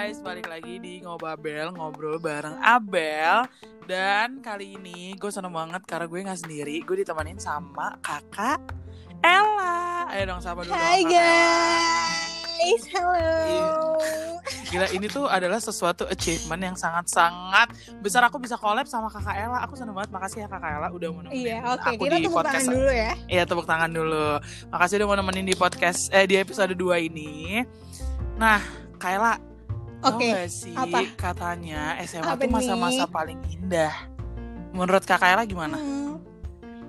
guys, balik lagi di Ngobabel Ngobrol bareng Abel Dan kali ini gue seneng banget karena gue gak sendiri Gue ditemenin sama kakak Ella Ayo dong sama dulu Hai dong, Kakak Ella. guys, hello. Gila ini tuh adalah sesuatu achievement yang sangat-sangat besar Aku bisa collab sama kakak Ella Aku seneng banget, makasih ya kakak Ella udah mau nemenin Iya, oke. aku Kita di tepuk podcast tangan dulu ya. Iya tepuk tangan dulu Makasih udah mau nemenin di podcast Eh di episode 2 ini Nah Kayla Oke. gak sih apa? katanya SMA Apa tuh masa-masa paling indah Menurut kakak Ella gimana? Hmm.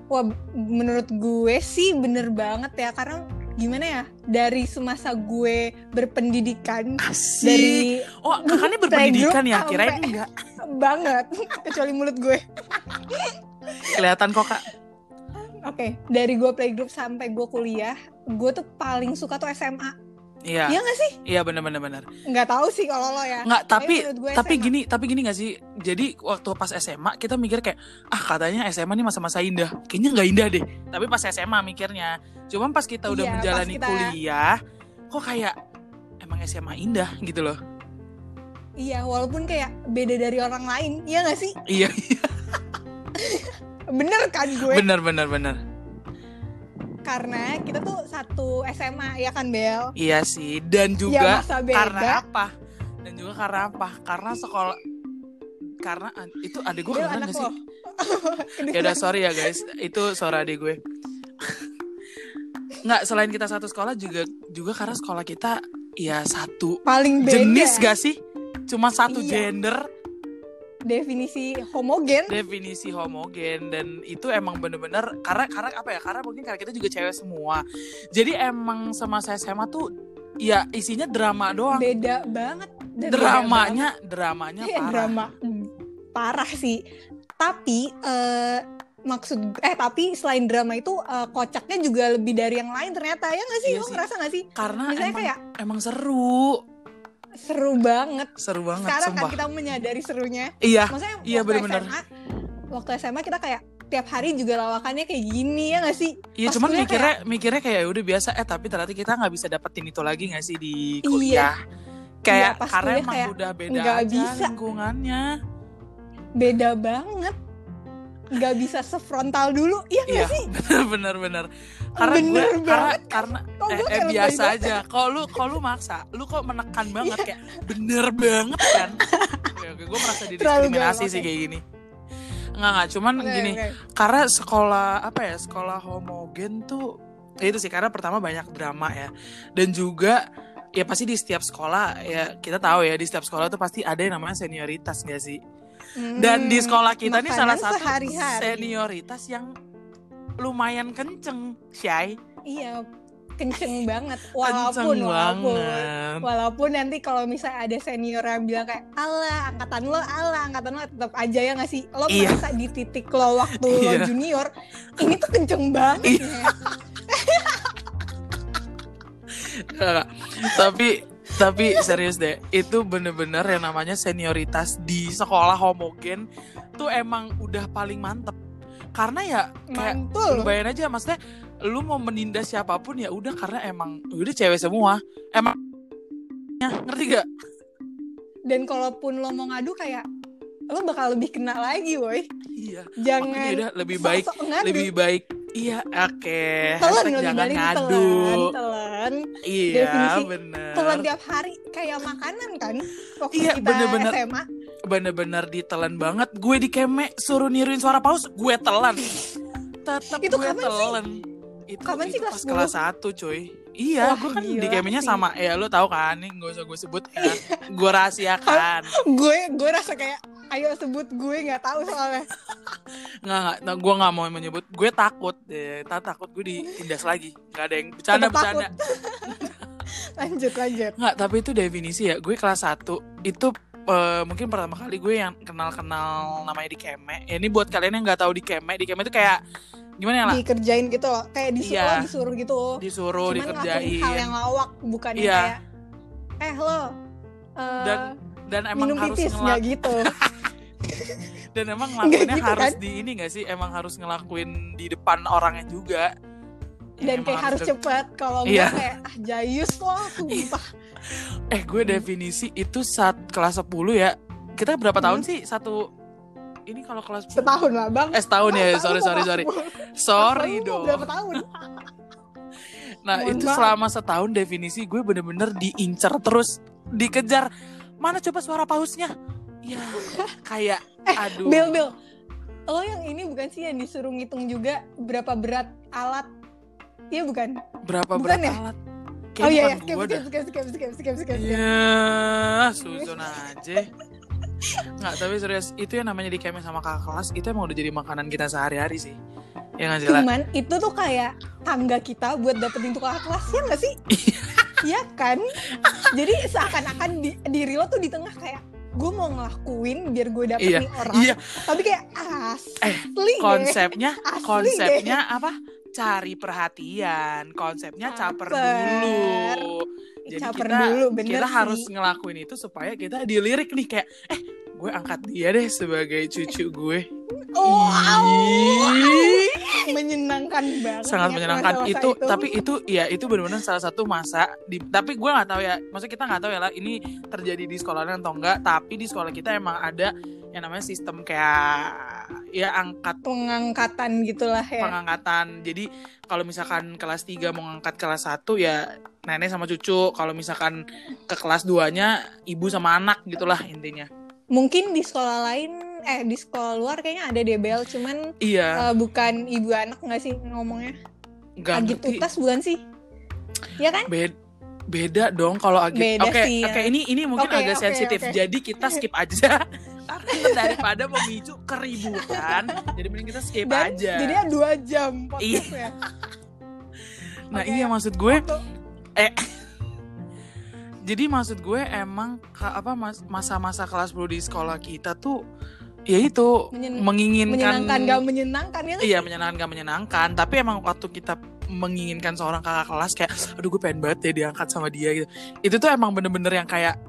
Wah, menurut gue sih bener banget ya karena gimana ya dari semasa gue berpendidikan Asik dari Oh kakaknya berpendidikan ya? Kirain enggak banget kecuali mulut gue. Kelihatan kok kak Oke, dari gue playgroup sampai gue kuliah, gue tuh paling suka tuh SMA. Iya Iya nggak sih? Iya bener Nggak tahu sih kalau lo ya. Nggak tapi Tapi SMA. gini Tapi gini gak sih Jadi waktu pas SMA Kita mikir kayak Ah katanya SMA nih masa-masa indah Kayaknya nggak indah deh Tapi pas SMA mikirnya Cuman pas kita udah Iya, menjalani kita- kuliah Kok kayak Emang SMA indah gitu loh Iya, walaupun kayak beda dari orang lain, iya nggak sih? Iya Bener kan gue? bener bener bener Karena kita tuh satu SMA ya kan Bel? Iya sih, dan ya juga beda. karena apa? Dan juga karena apa? Karena sekolah karena itu adik gue gak sih? Ya udah sorry ya guys, itu suara adik gue. Nggak selain kita satu sekolah juga juga karena sekolah kita ya satu Paling beda. jenis gak sih? Cuma satu Iya. gender, Definisi homogen. definisi homogen dan itu emang bener-bener karena karena apa ya? Karena mungkin karena kita juga cewek semua. Jadi emang semasa SMA tuh ya isinya drama doang. Beda banget. Dan beda dramanya dramanya banget. Iya, parah drama Hmm, parah sih. Tapi eh maksud eh tapi selain drama itu eh, kocaknya juga lebih dari yang lain ternyata ya nggak sih? Iya Lo ngerasa nggak sih? karena Misalnya emang kayak emang seru seru banget. seru banget Sekarang sumpah kan kita menyadari serunya. iya Maksudnya Iya. SMA, waktu SMA kita kayak tiap hari juga lawakannya kayak gini ya nggak sih? iya cuman mikirnya mikirnya kayak "Ya udah biasa eh tapi ternyata kita nggak bisa dapetin itu lagi nggak sih di kuliah kayak Iya, karena emang kayak udah beda nggak aja bisa. lingkungannya Beda banget. Nggak bisa sefrontal dulu, iya iya sih? Bener bener karena Bener gue karena banget. karena Kok eh, eh, biasa aja. Kalau lu kalau lu maksa? Lu kok menekan banget kayak bener banget kan? Oke, oke gue merasa didiskriminasi sih oke. kayak gini. Nggak nggak cuman Oke, gini oke. karena sekolah apa ya sekolah homogen tuh ya itu sih karena pertama banyak drama ya. Dan juga ya pasti di setiap sekolah ya kita tahu ya di setiap sekolah tuh pasti ada yang namanya senioritas gak sih? Dan di Hmm, sekolah kita nih salah satu senioritas yang lumayan kenceng Syai Iya, kenceng banget. kenceng Walaupun, walaupun, banget walaupun nanti kalau misalnya ada senior yang bilang kayak, Allah, angkatan lo, Allah, angkatan lo tetap aja ya nggak sih? Lo Iya. merasa di titik lo waktu lo Iya. junior, ini tuh kenceng banget. Iya. ya. Tapi tapi serius deh itu bener-bener yang namanya senioritas di sekolah homogen tuh emang udah paling mantep karena ya kayak lu Mantul. bayangin aja maksudnya lu mau menindas siapa pun ya udah karena emang udah cewek semua emang ya, ngerti gak Dan kalaupun lo mau ngadu kayak, lo bakal lebih kena lagi, woi. iya Jangan makanya udah lebih baik ngadu. lebih baik iya oke Telan hashtag lebih jangan balik ngadu telan, telan. iya Definisi bener Telan tiap hari kayak makanan kan? Waktu Iya, kita bener-bener. SMA. Bener-bener ditelan banget. Gue di kemek suruh niruin suara paus gue telan. Tetap Itu gue kapan sih? telan. Itu, Kapan sih, itu kelas pas 10? kelas 1 cuy. Iya Wah, gue kan di sih. sama ya lu tahu kan nih gak usah gue sebut ya. Gue rahasiakan. Gue gue rasa kayak ayo sebut gue nggak tahu soalnya. Nggak nggak nah, gue nggak mau menyebut. Gue takut tak takut gue ditindas lagi. Nggak ada yang bercanda Tetep bercanda. Lanjut lanjut. Nggak tapi itu definisi ya gue kelas 1 itu eh, mungkin pertama kali gue yang kenal-kenal namanya di kemek ya, ini buat kalian yang nggak tahu di kemek di kemek itu kayak gimana ya lah dikerjain gitu loh. Kayak disuruh Iya. disuruh gitu. Disuruh cuman dikerjain. hal yang lawak bukan Iya. kayak eh lo eh, Dan- dan emang minum harus pipis ngelak gitu. Dan emang ngelakuinnya gitu harus kan? di ini gak sih? Emang harus ngelakuin di depan orangnya juga. Dan emang kayak harus cepet. Kalau Iya. enggak kayak ah jayus loh sumpah Eh gue definisi itu saat kelas 10 ya. Kita berapa tahun Hmm. sih satu ini kalau kelas 10? setahun lah bang Eh setahun ya, sorry tahun sorry sorry. Sorry dong. berapa tahun Nah Mohon itu maaf. selama setahun definisi gue bener-bener diincar terus dikejar. Mana coba suara pausnya? Ya kayak aduh. Bil Bil lo yang ini bukan sih yang disuruh ngitung juga berapa berat alat Iya bukan? Berapa Bukan berat ya? alat? Oh Kayak iya, iya, bukan skip, skip, skip, skip, skip, skip, skip, skip. Ya, susun aja. Nggak, tapi serius itu yang namanya di kemen sama kakak kelas itu emang udah jadi makanan kita sehari-hari sih. Ya nggak jelas. Cuman itu tuh kayak tangga kita buat dapetin tuh kakak kelas ya nggak sih? Iya kan? Jadi seakan-akan di, diri lo tuh di tengah kayak gue mau ngelakuin biar gue dapet Iya, nih orang. Iya, Tapi kayak asli Eh, deh. konsepnya Asli konsepnya apa? Cari perhatian, konsepnya caper Caper. dulu. Jadi Caper kita dulu, bener kita sih. harus ngelakuin itu supaya kita dilirik nih kayak eh gue angkat dia deh sebagai cucu gue. Oh, menyenangkan banget. sangat ya menyenangkan masa-masa itu, tapi itu ya itu benar-benar salah satu masa di tapi gue nggak tahu ya maksudnya kita nggak tahu ya lah ini terjadi di sekolah atau enggak tapi di sekolah kita emang ada yang namanya sistem kayak ya angkat pengangkatan gitulah ya. pengangkatan jadi kalau misalkan kelas 3 mau ngangkat kelas 1 ya nenek sama cucu kalau misalkan ke kelas 2 nya ibu sama anak gitulah intinya Mungkin di sekolah lain eh di sekolah luar kayaknya ada DBL cuman iya eh, bukan ibu anak nggak sih ngomongnya? nggak Agit ngerti utas bukan sih? Ya kan? Bed- beda dong kalau agit oke sih, ya. oke ini ini mungkin Oke, agak oke, sensitif oke. jadi kita skip aja daripada memicu keributan jadi mending kita skip Dan aja jadi dua jam podcastnya. nah oke. iya maksud gue Tuh. jadi maksud gue emang apa mas- masa-masa kelas 10 di sekolah kita tuh ya itu Menyen- menginginkan menyenangkan gak menyenangkan ya? iya menyenangkan gak menyenangkan tapi emang waktu kita menginginkan seorang kakak kelas kayak aduh gue pengen banget ya diangkat sama dia gitu itu tuh emang bener-bener yang kayak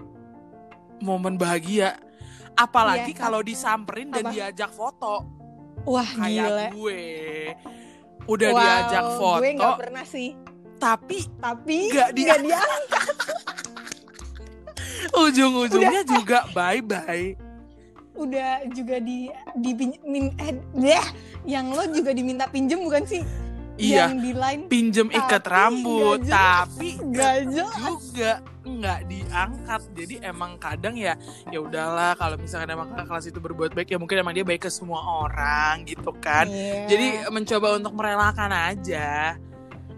momen bahagia apalagi Iya, kalau disamperin dan apa? diajak foto Wah kayak gila. gue udah wow, diajak foto Gue gak pernah sih. tapi Tapi Nggak dia- diangkat. ujung-ujungnya juga bye bye Udah juga di di min, eh, yang lo juga diminta pinjem bukan sih? Iya Yang di line pinjem ikat rambut nggak jelas. tapi gak jelas. juga nggak diangkat jadi emang kadang ya ya udahlah kalau misalkan emang kakak kelas itu berbuat baik ya mungkin emang dia baik ke semua orang gitu kan Iya. jadi mencoba untuk merelakan aja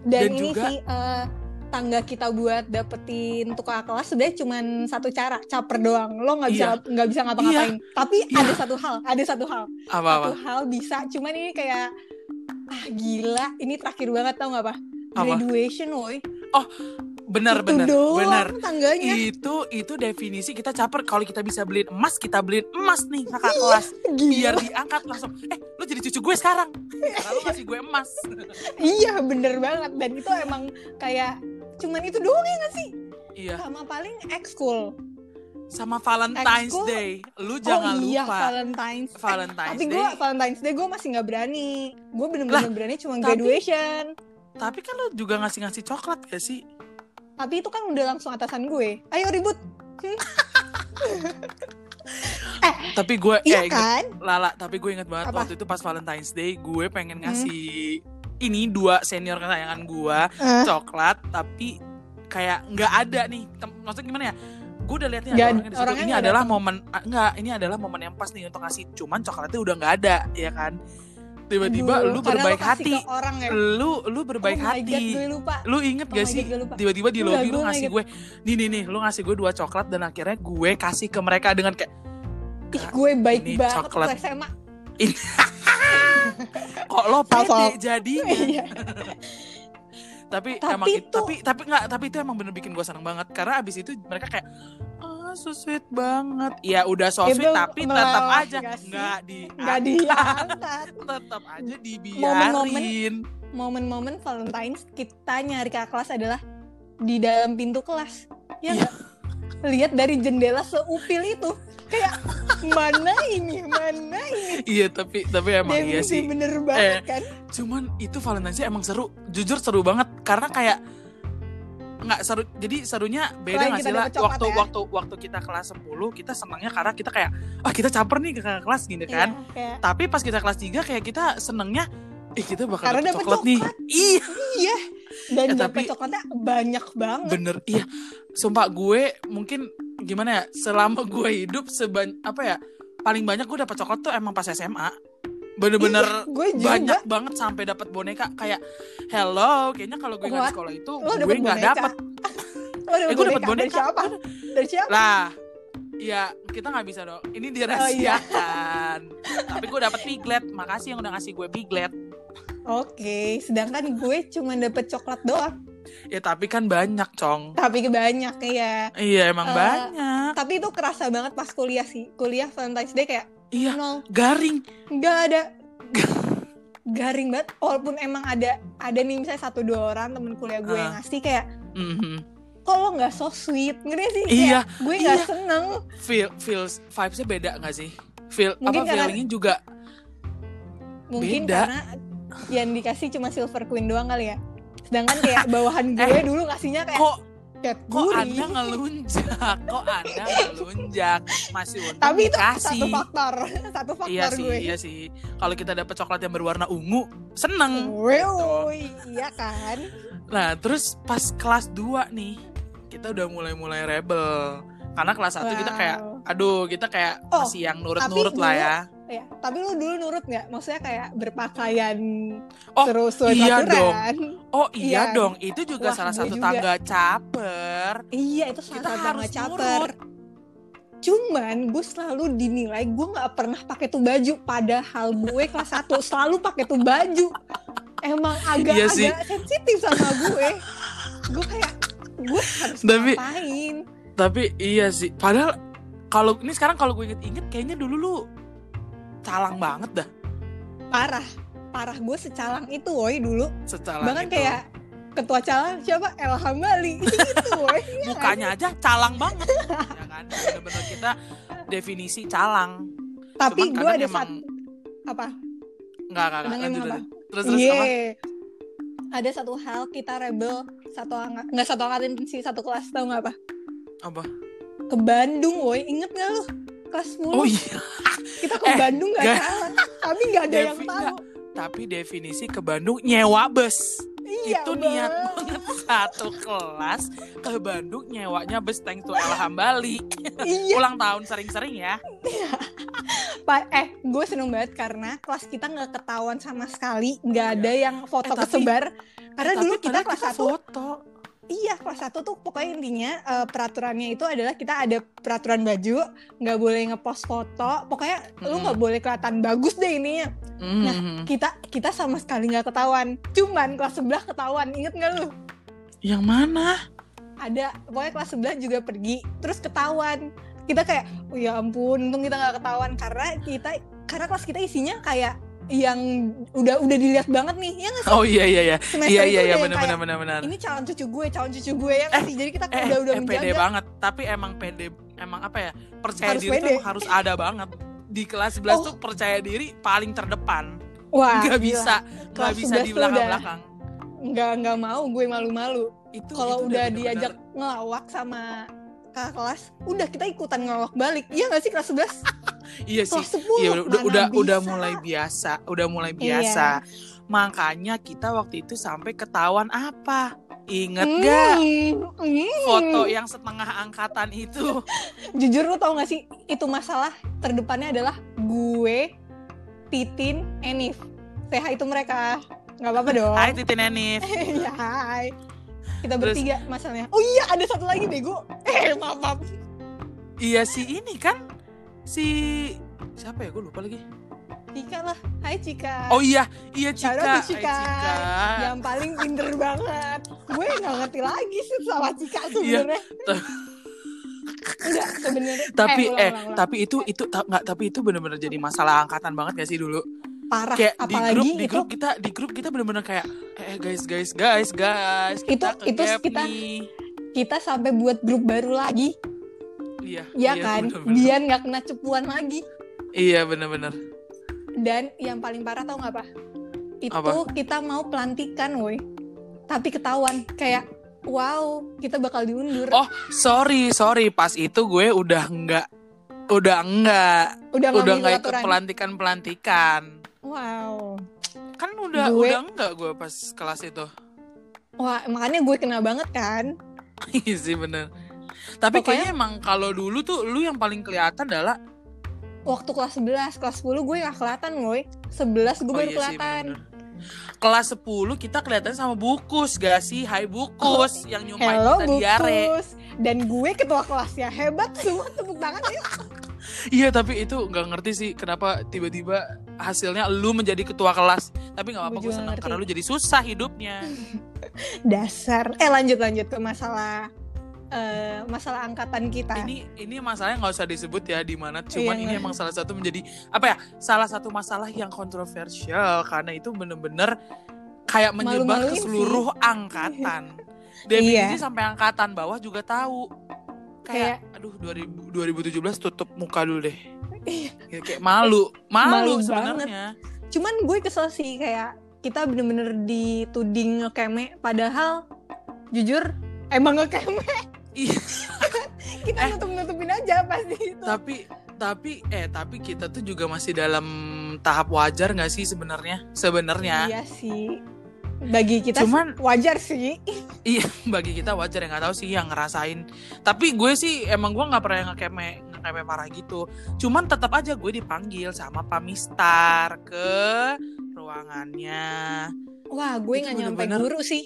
dan, dan ini juga- sih eh, tangga kita buat dapetin tukar kelas sebenarnya cuma satu cara caper doang lo nggak bisa Iya. nggak bisa ngapa-ngapain tapi Iya. ada satu hal ada satu hal apa apa satu hal bisa cuman ini kayak ah gila. Ini terakhir banget tau nggak apa? Graduation woi benar Itu benar. doang benar. tangganya. Itu itu definisi kita caper kalau kita bisa beliin emas kita beliin emas nih kakak kelas. biar gila diangkat langsung. Eh lu jadi cucu gue sekarang. Lalu ngasih gue emas. Iya bener banget. Dan itu emang kayak cuman itu doang ya nggak sih? Iya. Sama paling ekskul sama Valentine's. Day. Lu jangan oh iya lupa. Valentine's. Valentine's tapi Day. Gue Valentine's Day gue masih nggak berani. Gue bener-bener berani cuma tapi- graduation. Tapi kan lu juga ngasih ngasih coklat gak sih? Tapi itu kan udah langsung atasan gue. Ayo ribut. Tapi gue iya eh, inget- kan? Lala, tapi gue inget banget Apa? waktu itu pas Valentine's Day gue pengen ngasih ini dua senior kesayangan gue Eh. coklat tapi kayak nggak ada nih. Tem- Maksudnya gimana ya? Gue udah liatnya ada orangnya orangnya Ini adalah datang. momen ah, nggak, ini adalah momen yang pas nih untuk ngasih. Cuman coklatnya udah nggak ada, ya kan? Tiba-tiba lu berbaik kasih hati. orang ya Lu lu berbaik oh my God, hati. gue lupa Lu inget Oh gak sih? God. Tiba-tiba di Enggak, lobby lu ngasih gue, nih nih nih, lu ngasih gue dua coklat dan akhirnya gue kasih ke mereka dengan kayak Ih, gue baik ini banget coklat. SMA kok lo pede jadinya. Tapi, Tapi emang itu tapi tapi nggak tapi itu emang bener bikin gue seneng banget. Karena abis itu mereka kayak ah so sweet banget. Ya udah so Itu sweet tapi tetap aja nggak di nggak diangkat. Tetap aja dibiarin. Momen-momen Valentine's kita nyari kakak kelas adalah di dalam pintu kelas. Ya nggak? Lihat dari jendela seupil itu kayak mana ini? Mana ini? Iya tapi tapi emang iya sih. bener banget Eh, kan? cuman itu Valentine's Day emang seru. Jujur seru banget karena kayak nggak seru jadi serunya beda nggak sih lah waktu ya. waktu waktu kita kelas 10 kita senangnya karena kita kayak ah kita caper nih ke kelas gini kan. Iya, kayak tapi pas kita kelas 3 kayak kita senengnya ih kita bakal Karena dapet dapet coklat, nih. coklat. iya. Iya. Dan Eh, dapet tapi- coklatnya banyak banget. Bener iya. Sumpah gue mungkin gimana ya selama gue hidup seban apa ya paling banyak gue dapet coklat tuh emang pas SMA bener-bener Iya, gue juga. banyak banget sampai dapat boneka kayak hello kayaknya kalau gue nggak di sekolah itu Lo gue nggak dapet. Eh, gue dapet boneka. dari siapa? Dari siapa? Lah ya kita nggak bisa dong. Ini Oh, iya. dirahasiakan. Tapi gue dapet piglet makasih yang udah ngasih gue piglet oke sedangkan gue cuma dapet coklat doang ya tapi kan banyak cong. Tapi banyak ya iya emang Eh, banyak. tapi itu kerasa banget pas kuliah sih. Kuliah Valentine's Day kayak iya nol. garing. Nggak ada. Garing banget walaupun emang ada ada nih misalnya satu dua orang temen kuliah gue yang Ah. ngasih kayak Mhm. kok lo nggak so sweet? Ngerti sih? Iya, Kayak gue nggak iya. seneng. Feel feels vibesnya beda nggak sih? Feel Mungkin apa karena- feelingnya juga mungkin Beda. karena yang dikasih cuma silver queen doang kali ya sedangkan kayak bawahan gue dulu ngasihnya kayak Eh. kok cat kok anda ngelunjak? Kok anda ngelunjak? Masih untung tapi itu dikasih. satu faktor. Satu faktor iya sih gue. iya sih. Kalau kita dapet coklat yang berwarna ungu seneng. Woi, iya kan? Nah terus pas kelas 2 nih kita udah mulai-mulai rebel. Karena kelas 1 kita kayak Wow. aduh kita kayak Oh, masih yang nurut-nurut lah ya ya tapi lu dulu nurut nggak? Maksudnya kayak berpakaian Oh, terus iya aturan? oh iya Iya. dong. Itu juga Wah, salah gue satu juga. tangga caper. Iya itu salah satu harus nggak caper cuman gue selalu dinilai gue nggak pernah pakai tuh baju. Padahal gue kelas 1 selalu pakai tuh baju. Emang agak Iya agak sensitif sama gue. Gue kayak gue harus Tapi- ngapain? tapi iya sih. Padahal kalau ini sekarang kalau gue inget-inget kayaknya dulu lu calang banget dah. Parah. Parah gue secalang itu woi dulu. Secara bahkan itu. kayak ketua calang siapa? Elham Bali. Itu woi. Mukanya aja calang banget. Ya kan? Bener-bener kita definisi calang. Tapi gue ada emang satu apa? Nggak nggak lanjut lanjut. terus terus apa? Ada satu hal kita rebel satu angkat nggak satu angkatan sih satu kelas tau nggak apa? apa? Ke Bandung, woi. Inget nggak lu? Kelas 10 oh iya kita ke eh, Bandung nggak nggak. salah, tapi nggak ada yang Devi- tahu. nggak. tapi definisi ke Bandung nyewa bus Iya, itu niat Bang. banget satu kelas ke Bandung nyewanya bus thanks to Elham Bali Iya, ulang tahun sering-sering ya Pak. Eh, gue seneng banget karena kelas kita nggak ketahuan sama sekali, nggak ada yang foto Eh, tapi- kesebar. Karena Eh, dulu kita kelas satu foto Iya, kelas 1 tuh pokoknya intinya eh, peraturannya itu adalah kita ada peraturan baju, nggak boleh ngepost foto, pokoknya lu Mm-mm. nggak boleh kelihatan bagus deh ininya. Mhm. Kita kita sama sekali nggak ketahuan. Cuman kelas sebelah ketahuan, inget nggak lu? yang mana Ada, pokoknya kelas sebelah juga pergi, terus ketahuan. Kita kayak, oh ya ampun, untung kita nggak ketahuan karena kita karena kelas kita isinya kayak yang udah udah dilihat banget nih, ya nggak sih? oh iya iya iya Semester iya iya iya benar benar benar benar Ini calon cucu gue, calon cucu gue ya nggak sih? Jadi kita eh, udah udah eh, pede menjaga. banget tapi emang pede emang apa ya percaya Harus diri pede. tuh harus ada banget di kelas 11 Oh. tuh percaya diri paling terdepan Wah, gila. bisa Kelas bisa 11 di tuh belakang udah- belakang nggak mau gue malu-malu itu kalau udah bener-bener- diajak ngelawak sama kakak kelas udah kita ikutan ngelawak balik iya nggak sih kelas 11 iya sih. kelas 10 iya udah udah udah mulai biasa udah mulai Iya. biasa. Makanya kita waktu itu sampai ketahuan apa? Inget Hmm, gak? hmm. foto yang setengah angkatan itu. Jujur lu tau gak sih itu masalah terdepannya adalah gue Titin Enif. Seha itu mereka. Nggak apa-apa dong. Hai Titin Enif. Ya hai. Kita Terus- bertiga masalahnya. Oh iya ada satu lagi bego. Eh maaf maaf. Iya si ini kan si siapa ya? Gue lupa lagi. Cika lah. Hai Cika. Oh iya iya Cika. To Hai, Cika. Cika. yang paling pinter banget. Gue nggak ngerti lagi sih sama Cika sebenarnya. enggak sebenarnya tapi ulang, eh, ulang, ulang. tapi itu itu ta- nggak tapi itu bener-bener jadi masalah angkatan banget gak sih dulu? Parah kayak di apalagi grup di itu. grup kita di grup kita bener-bener kayak eh guys guys guys guys kita Itu- ke itu kita- nih. kita sampai buat grup baru lagi iya ya kan bener-bener. biar nggak kena cepuan lagi iya bener-bener dan yang paling parah tau nggak apa itu Apa? kita mau pelantikan woi tapi ketahuan kayak wow kita bakal diundur Oh, sorry, sorry. Pas itu gue udah enggak udah enggak udah nggak udah mau enggak ikut aturan pelantikan-pelantikan. wow Kan udah Gue- udah enggak gue pas kelas itu. wah makanya gue kena banget kan Iya sih bener. Tapi Pokoknya- kayaknya emang kalau dulu tuh lu yang paling kelihatan adalah waktu kelas 11 kelas 10 gue nggak kelihatan woi 11 gue Oh baru iya sih, kelihatan. Kelas 10 kita kelihatan sama Bukus gak sih? Hai Bukus yang nyumpain Hello kita diare. Bukus dan gue ketua kelasnya hebat semua tepuk tangan ya Iya tapi itu nggak ngerti sih kenapa tiba-tiba hasilnya lu menjadi ketua kelas. Tapi nggak apa-apa Gue gue senang ngerti. karena lu jadi susah hidupnya. dasar eh lanjut lanjut ke masalah eh, masalah angkatan kita. Ini ini masalahnya nggak usah disebut ya di mana. Cuman Iya, ini emang salah satu menjadi apa ya salah satu masalah yang kontroversial. Karena itu bener-bener kayak menyebar ke Malu-maluin seluruh angkatan. Definisi sampai angkatan bawah juga tahu. Kayak, aduh 2000, 2017 tutup muka dulu deh. Ya, kayak malu. Malu, Malu sebenarnya. cuman gue kesel sih kayak kita bener-bener dituding ngekeme. Padahal jujur emang ngekeme Iya. kita Eh. nutup nutupin aja pasti itu tapi tapi eh tapi kita tuh juga masih dalam tahap wajar nggak sih sebenarnya sebenarnya iya sih bagi kita Cuman- wajar sih Iya, bagi kita wajar yang nggak tahu sih yang ngerasain. Tapi gue sih emang gue nggak pernah ngekeme ngekeme parah gitu. Cuman tetap aja gue dipanggil sama Pamistar ke ruangannya. wah gue nggak nyampe guru sih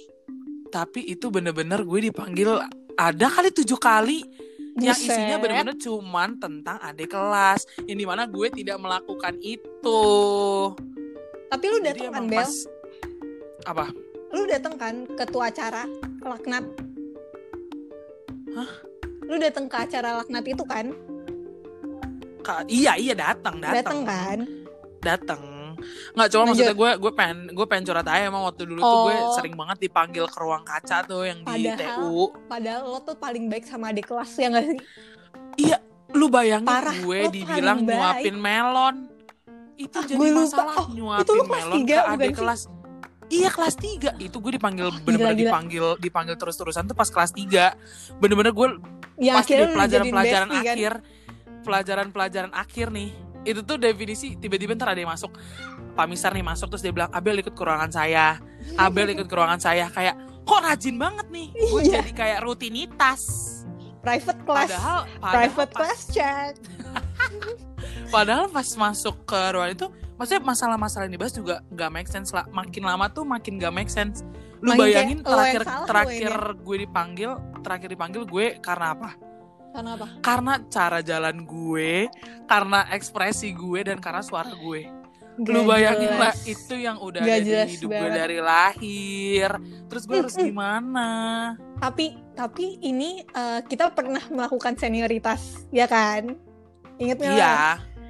Tapi itu bener-bener gue dipanggil ada kali tujuh kali yang isinya Buset. bener-bener cuman tentang adik kelas. Yang di mana gue tidak melakukan itu. tapi lu Jadi dateng kan Bel pas apa? lu dateng kan ketua acara laknat Hah? lu dateng ke acara laknat itu kan Ka- iya iya datang dateng datang kan datang nggak cuma maksudnya gue gue pengen gue pengen curhat aja. Emang waktu dulu tuh gue Oh. sering banget dipanggil ke ruang kaca tuh yang di Padahal- TU padahal lo tuh paling baik sama adik kelas ya gak sih? Lu bayangin Parah, gue dibilang nyuapin melon. Itu Ah, jadi gue lupa. masalah Oh, nyuapin itu lu kelas melon tiga, ke bukan adik sih? kelas. Iya kelas 3 itu gue dipanggil Oh, bener-bener gila, gila. dipanggil dipanggil terus-terusan tuh pas kelas 3 bener-bener gue yang pasti di pelajaran-pelajaran kan? akhir pelajaran-pelajaran akhir nih itu tuh definisi tiba-tiba ntar ada yang masuk. Pak Misar nih masuk terus dia bilang Abel ikut ke ruangan saya. Abel ikut ke ruangan saya. Kayak kok rajin banget nih? Gue Iya. jadi kayak rutinitas. Private class. Padahal padahal private pas, class chat padahal pas masuk ke ruangan itu maksudnya masalah-masalah yang dibahas juga nggak make sense lah. Makin lama tuh makin gak make sense. Lu Makin bayangin terakhir terakhir gue dipanggil terakhir dipanggil gue karena apa karena apa karena cara jalan gue, karena ekspresi gue dan karena suara gue. Lu Gak bayangin lah itu yang udah Gak ada jelas di hidup gue banget. dari lahir. Terus gue harus gimana? tapi tapi ini eh, kita pernah melakukan senioritas ya kan inget nggak Iya.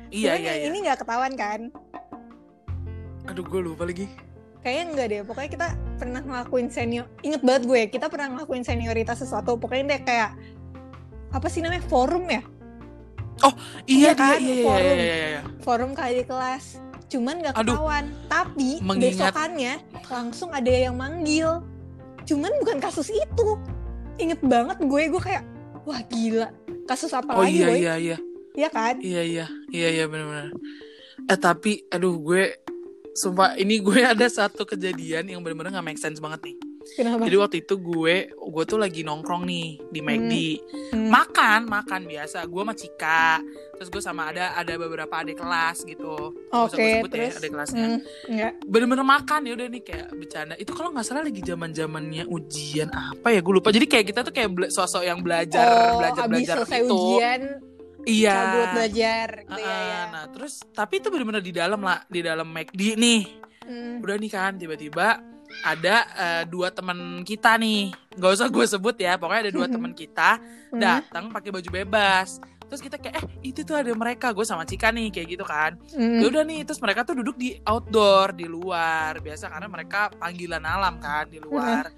Iya Cuman iya iya. ini nggak ketahuan kan Aduh gue lupa lagi. kayaknya enggak deh pokoknya kita pernah ngelakuin senior inget banget gue kita pernah ngelakuin senioritas sesuatu pokoknya deh kayak apa sih namanya forum ya Iya Iya kan, iya iya forum. iya iya. iya. forum kali kelas cuman Aduh. ketahuan tapi Mengingat- besokannya langsung ada yang manggil cuman bukan kasus itu inget banget gue gue kayak wah gila kasus apa Oh lagi iya boy iya iya. Iya kan Iya iya. Iya iya benar-benar. Eh tapi aduh gue sumpah ini gue ada satu kejadian yang benar-benar gak make sense banget nih. Kenapa? Jadi waktu itu gue gue tuh lagi nongkrong nih di McD. Hmm. makan makan biasa. Gue sama Cika. Terus gue sama ada ada beberapa adik kelas gitu. Oke gue sebut terus? ya adik kelasnya. Hmm, enggak bener-bener makan. Ya udah nih kayak bercanda. Itu kalau nggak salah lagi zaman zamannya ujian apa ya? Gue lupa. Jadi kayak kita tuh kayak sosok yang belajar oh belajar abis belajar selesai itu ujian iya. cabut belajar gitu ya, Ah, ya. nah terus tapi itu bener-bener di dalam lah. Di dalam McD nih. Hmm. udah nih kan tiba-tiba ada eh, dua teman kita nih. Nggak usah gue sebut ya pokoknya ada dua teman kita Hmm. datang pakai baju bebas. Terus kita kayak eh itu tuh ada mereka gue sama Cika nih kayak gitu kan. Hmm. ya udah nih terus mereka tuh duduk di outdoor di luar. Biasa karena mereka panggilan alam kan di luar.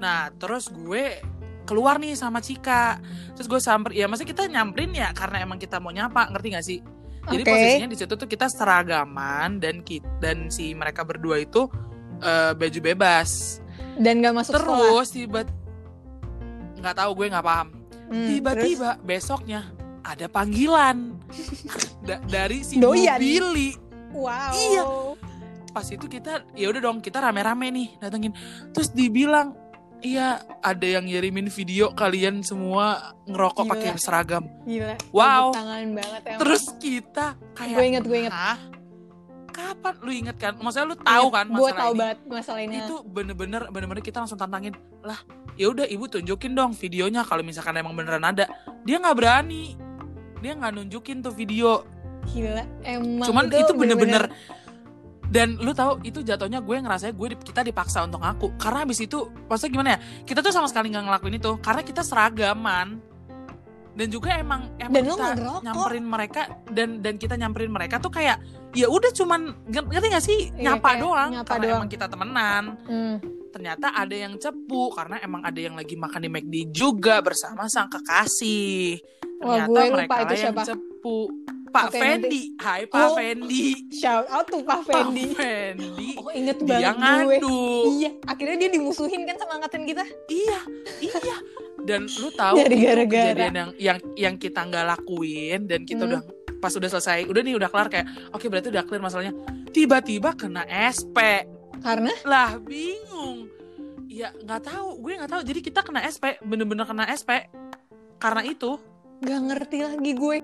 Nah terus gue keluar nih sama Cika. Terus gue samper ya maksudnya kita nyamperin ya karena emang kita mau nyapa ngerti gak sih? Jadi Oke. posisinya di situ tuh kita seragaman dan kita, dan si mereka berdua itu eh, baju bebas dan nggak masuk sekolah terus tiba nggak tahu gue nggak paham Hmm, tiba-tiba besoknya ada panggilan Da- dari si Doyan. Bu Billy wow Iya. pas itu kita ya udah dong kita rame-rame nih datengin terus dibilang iya ada yang ngirimin video kalian semua ngerokok pakai seragam gila Wow. tangan banget emang. terus kita kayak gue inget gue inget Hah? Kapan lu inget kan maksudnya lu tahu kan gue masalah tahu ini? banget masalah ini itu bener-bener bener-bener kita langsung tantangin lah ya udah ibu tunjukin dong videonya kalau misalkan emang beneran ada. Dia nggak berani. Dia nggak nunjukin tuh video. Gila emang cuman itu bener-bener dan lu tahu itu jatuhnya gue ngerasa gue kita dipaksa untuk ngaku. Karena habis itu maksudnya gimana ya? Kita tuh sama sekali nggak ngelakuin itu. Karena kita seragaman dan juga emang emang Dan kita nyamperin mereka dan dan kita nyamperin mereka tuh kayak ya udah cuman nger- ngerti gak sih Iya, nyapa doang nyapa karena doang. emang kita temenan Hmm. ternyata ada yang cepu karena emang ada yang lagi makan di McD juga bersama sang kekasih. Wah, Ternyata gue lupa mereka itu lah yang siapa. cepu. Pak Fendi, hai Pak Oh. Fendi. shout out tuh Pak Fendi Pak Fendi. oh inget Dia banget gue ngadu. iya akhirnya dia dimusuhin kan sama angkatan kita Iya, iya. Dan lu tahu Dari itu gara-gara. kejadian yang yang yang kita nggak lakuin dan kita Hmm. udah pas udah selesai, udah nih udah kelar kayak oke berarti udah clear masalahnya. Tiba-tiba kena SP. karena Lah bingung. Ya nggak tahu, gue nggak tahu. Jadi kita kena SP, bener-bener kena SP karena itu. gak ngerti lagi gue